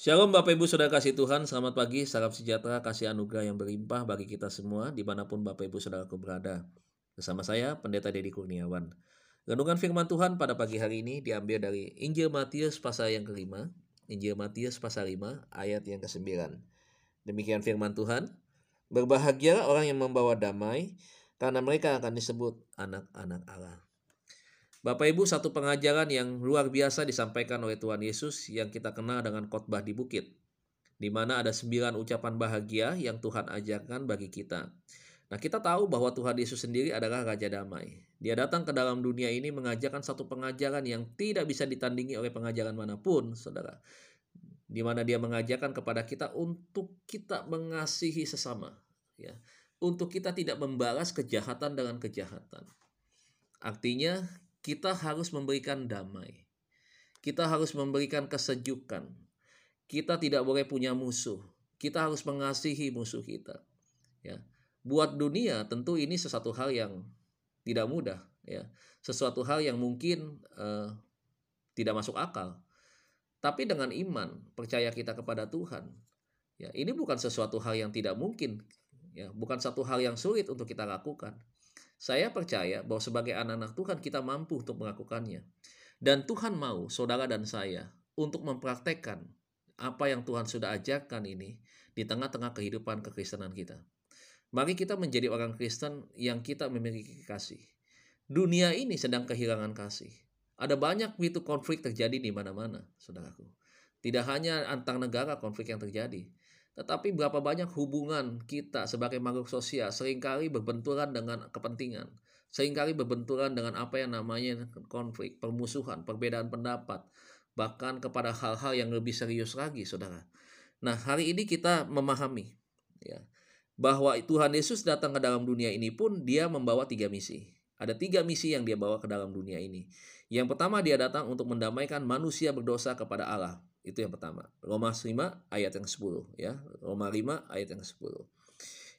Shalom Bapak Ibu Saudara kasih Tuhan, selamat pagi, salam sejahtera, kasih anugerah yang berlimpah bagi kita semua di mana pun Bapak Ibu Saudaraku berada. Bersama saya, Pendeta Deddy Kurniawan. Renungan firman Tuhan pada pagi hari ini diambil dari Injil Matius pasal yang kelima, Injil Matius pasal 5 ayat yang ke-9. Demikian firman Tuhan, Berbahagialah orang yang membawa damai, karena mereka akan disebut anak-anak Allah. Bapak Ibu, satu pengajaran yang luar biasa disampaikan oleh Tuhan Yesus yang kita kenal dengan khotbah di bukit, di mana ada sembilan ucapan bahagia yang Tuhan ajarkan bagi kita. Nah, kita tahu bahwa Tuhan Yesus sendiri adalah Raja Damai. Dia datang ke dalam dunia ini mengajarkan satu pengajaran yang tidak bisa ditandingi oleh pengajaran mana pun, saudara. Di mana dia mengajarkan kepada kita untuk kita mengasihi sesama, ya, untuk kita tidak membalas kejahatan dengan kejahatan. Artinya, kita harus memberikan damai. Kita harus memberikan kesejukan. Kita tidak boleh punya musuh. Kita harus mengasihi musuh kita. Ya. Buat dunia tentu ini sesuatu hal yang tidak mudah, ya. Sesuatu hal yang mungkin uh, tidak masuk akal. Tapi dengan iman, percaya kita kepada Tuhan, ya, ini bukan sesuatu hal yang tidak mungkin, ya, bukan satu hal yang sulit untuk kita lakukan. Saya percaya bahwa sebagai anak-anak Tuhan kita mampu untuk melakukannya. Dan Tuhan mau saudara dan saya untuk mempraktekkan apa yang Tuhan sudah ajarkan ini di tengah-tengah kehidupan kekristenan kita. Mari kita menjadi orang Kristen yang kita memiliki kasih. Dunia ini sedang kehilangan kasih. Ada banyak begitu konflik terjadi di mana-mana, saudaraku. Tidak hanya antar negara konflik yang terjadi, tetapi berapa banyak hubungan kita sebagai makhluk sosial sering kali berbenturan dengan kepentingan. Seringkali berbenturan dengan apa yang namanya konflik, permusuhan, perbedaan pendapat. Bahkan kepada hal-hal yang lebih serius lagi, saudara. Nah, hari ini kita memahami ya bahwa Tuhan Yesus datang ke dalam dunia ini pun dia membawa tiga misi. Ada tiga misi yang dia bawa ke dalam dunia ini. Yang pertama dia datang untuk mendamaikan manusia berdosa kepada Allah. Itu yang pertama. Roma 5 ayat yang 10 ya. Roma 5 ayat yang 10.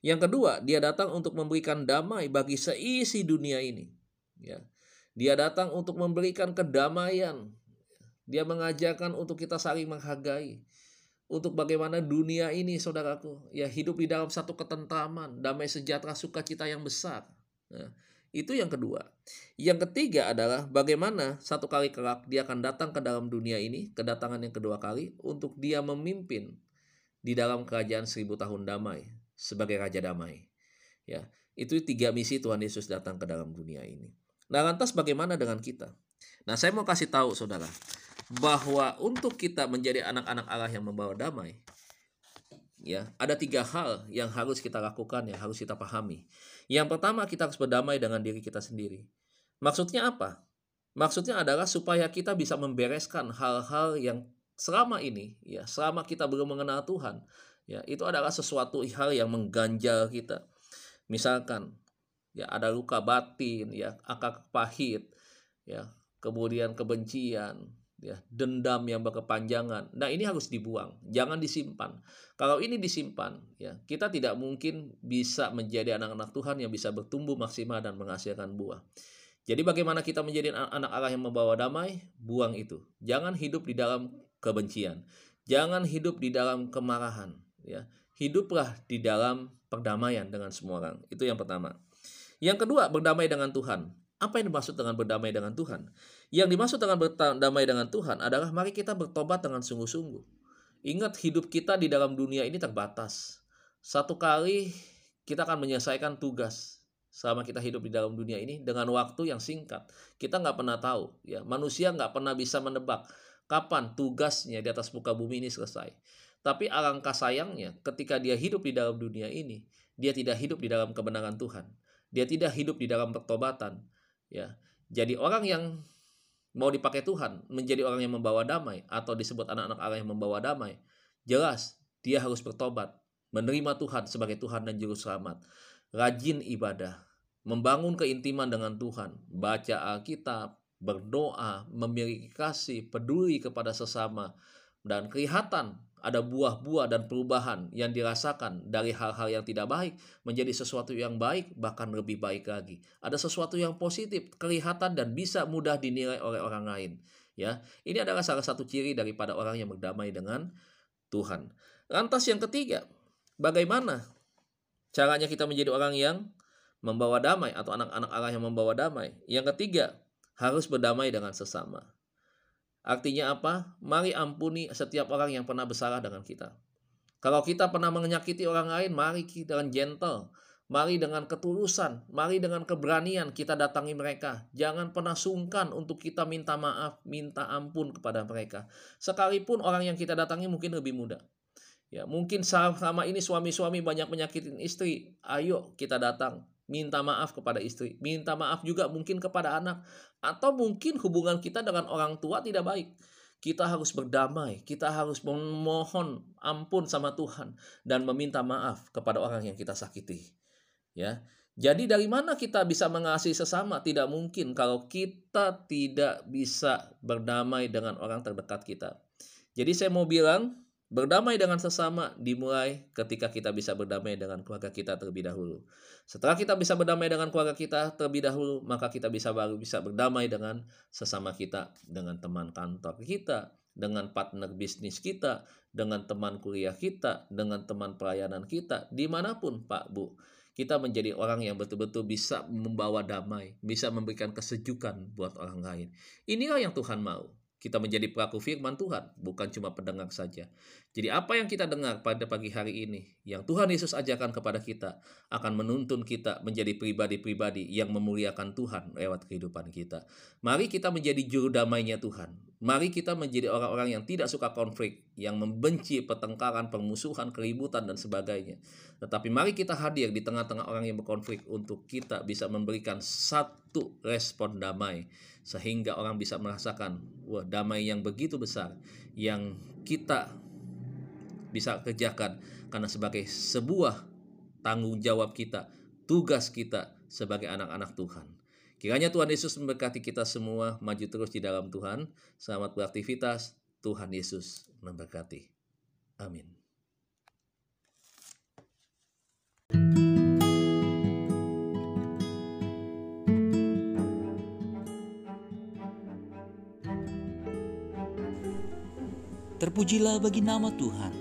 Yang kedua, dia datang untuk memberikan damai bagi seisi dunia ini. Ya. Dia datang untuk memberikan kedamaian. Dia mengajarkan untuk kita saling menghargai. Untuk bagaimana dunia ini, saudaraku, ya hidup di dalam satu ketentraman, damai sejahtera, sukacita yang besar. Ya. Itu yang kedua. Yang ketiga adalah bagaimana satu kali kelak dia akan datang ke dalam dunia ini, kedatangan yang kedua kali, untuk dia memimpin di dalam kerajaan seribu tahun damai sebagai Raja Damai. Ya, itu tiga misi Tuhan Yesus datang ke dalam dunia ini. Nah lantas bagaimana dengan kita? Nah saya mau kasih tahu saudara, bahwa untuk kita menjadi anak-anak Allah yang membawa damai, ya ada tiga hal yang harus kita lakukan yang harus kita pahami yang pertama kita harus berdamai dengan diri kita sendiri. Maksudnya apa? Maksudnya adalah supaya kita bisa membereskan hal-hal yang selama ini ya, selama kita belum mengenal Tuhan, ya, itu adalah sesuatu hal yang mengganjal kita. Misalkan ya ada luka batin, ya, akar pahit, ya, kemudian kebencian, ya dendam yang berkepanjangan. Nah, ini harus dibuang, jangan disimpan. Kalau ini disimpan, ya kita tidak mungkin bisa menjadi anak-anak Tuhan yang bisa bertumbuh maksimal dan menghasilkan buah. Jadi bagaimana kita menjadi anak Allah yang membawa damai? Buang itu. Jangan hidup di dalam kebencian. Jangan hidup di dalam kemarahan, ya. Hiduplah di dalam perdamaian dengan semua orang. Itu yang pertama. Yang kedua, berdamai dengan Tuhan. Apa yang dimaksud dengan berdamai dengan Tuhan? Yang dimaksud dengan berdamai dengan Tuhan adalah mari kita bertobat dengan sungguh-sungguh. Ingat hidup kita di dalam dunia ini terbatas. Satu kali kita akan menyelesaikan tugas selama kita hidup di dalam dunia ini dengan waktu yang singkat. Kita nggak pernah tahu, ya manusia nggak pernah bisa menebak kapan tugasnya di atas muka bumi ini selesai. Tapi alangkah sayangnya ketika dia hidup di dalam dunia ini, dia tidak hidup di dalam kebenaran Tuhan. Dia tidak hidup di dalam pertobatan ya. Jadi orang yang mau dipakai Tuhan menjadi orang yang membawa damai atau disebut anak-anak Allah yang membawa damai jelas dia harus bertobat, menerima Tuhan sebagai Tuhan dan Juru Selamat, rajin ibadah, membangun keintiman dengan Tuhan, baca Alkitab, berdoa, memiliki kasih, peduli kepada sesama, dan kelihatan ada buah-buah dan perubahan yang dirasakan dari hal-hal yang tidak baik menjadi sesuatu yang baik bahkan lebih baik lagi. Ada sesuatu yang positif, kelihatan dan bisa mudah dinilai oleh orang lain. Ya, ini adalah salah satu ciri daripada orang yang berdamai dengan Tuhan. Lantas yang ketiga, bagaimana caranya kita menjadi orang yang membawa damai atau anak-anak Allah yang membawa damai? Yang ketiga, harus berdamai dengan sesama. Artinya apa? Mari ampuni setiap orang yang pernah bersalah dengan kita. Kalau kita pernah menyakiti orang lain, mari kita dengan gentle, mari dengan ketulusan, mari dengan keberanian kita datangi mereka. Jangan pernah sungkan untuk kita minta maaf, minta ampun kepada mereka. Sekalipun orang yang kita datangi mungkin lebih muda. Ya, mungkin selama ini suami-suami banyak menyakitin istri. Ayo kita datang, minta maaf kepada istri, minta maaf juga mungkin kepada anak, atau mungkin hubungan kita dengan orang tua tidak baik. Kita harus berdamai, kita harus memohon ampun sama Tuhan dan meminta maaf kepada orang yang kita sakiti. Ya. Jadi dari mana kita bisa mengasihi sesama? Tidak mungkin kalau kita tidak bisa berdamai dengan orang terdekat kita. Jadi saya mau bilang Berdamai dengan sesama dimulai ketika kita bisa berdamai dengan keluarga kita terlebih dahulu. Setelah kita bisa berdamai dengan keluarga kita terlebih dahulu, maka kita bisa baru bisa berdamai dengan sesama kita, dengan teman kantor kita, dengan partner bisnis kita, dengan teman kuliah kita, dengan teman pelayanan kita, di mana pun Pak Bu. Kita menjadi orang yang betul-betul bisa membawa damai, bisa memberikan kesejukan buat orang lain. Inilah yang Tuhan mau kita menjadi pelaku firman Tuhan, bukan cuma pendengar saja. Jadi apa yang kita dengar pada pagi hari ini, yang Tuhan Yesus ajarkan kepada kita, akan menuntun kita menjadi pribadi-pribadi yang memuliakan Tuhan lewat kehidupan kita. Mari kita menjadi juru damainya Tuhan. Mari kita menjadi orang-orang yang tidak suka konflik, yang membenci pertengkaran, permusuhan, keributan, dan sebagainya. Tetapi mari kita hadir di tengah-tengah orang yang berkonflik untuk kita bisa memberikan satu respon damai sehingga orang bisa merasakan wah damai yang begitu besar yang kita bisa kerjakan karena sebagai sebuah tanggung jawab kita, tugas kita sebagai anak-anak Tuhan. Kiranya Tuhan Yesus memberkati kita semua maju terus di dalam Tuhan. Selamat beraktivitas. Tuhan Yesus memberkati. Amin. Terpujilah bagi nama Tuhan.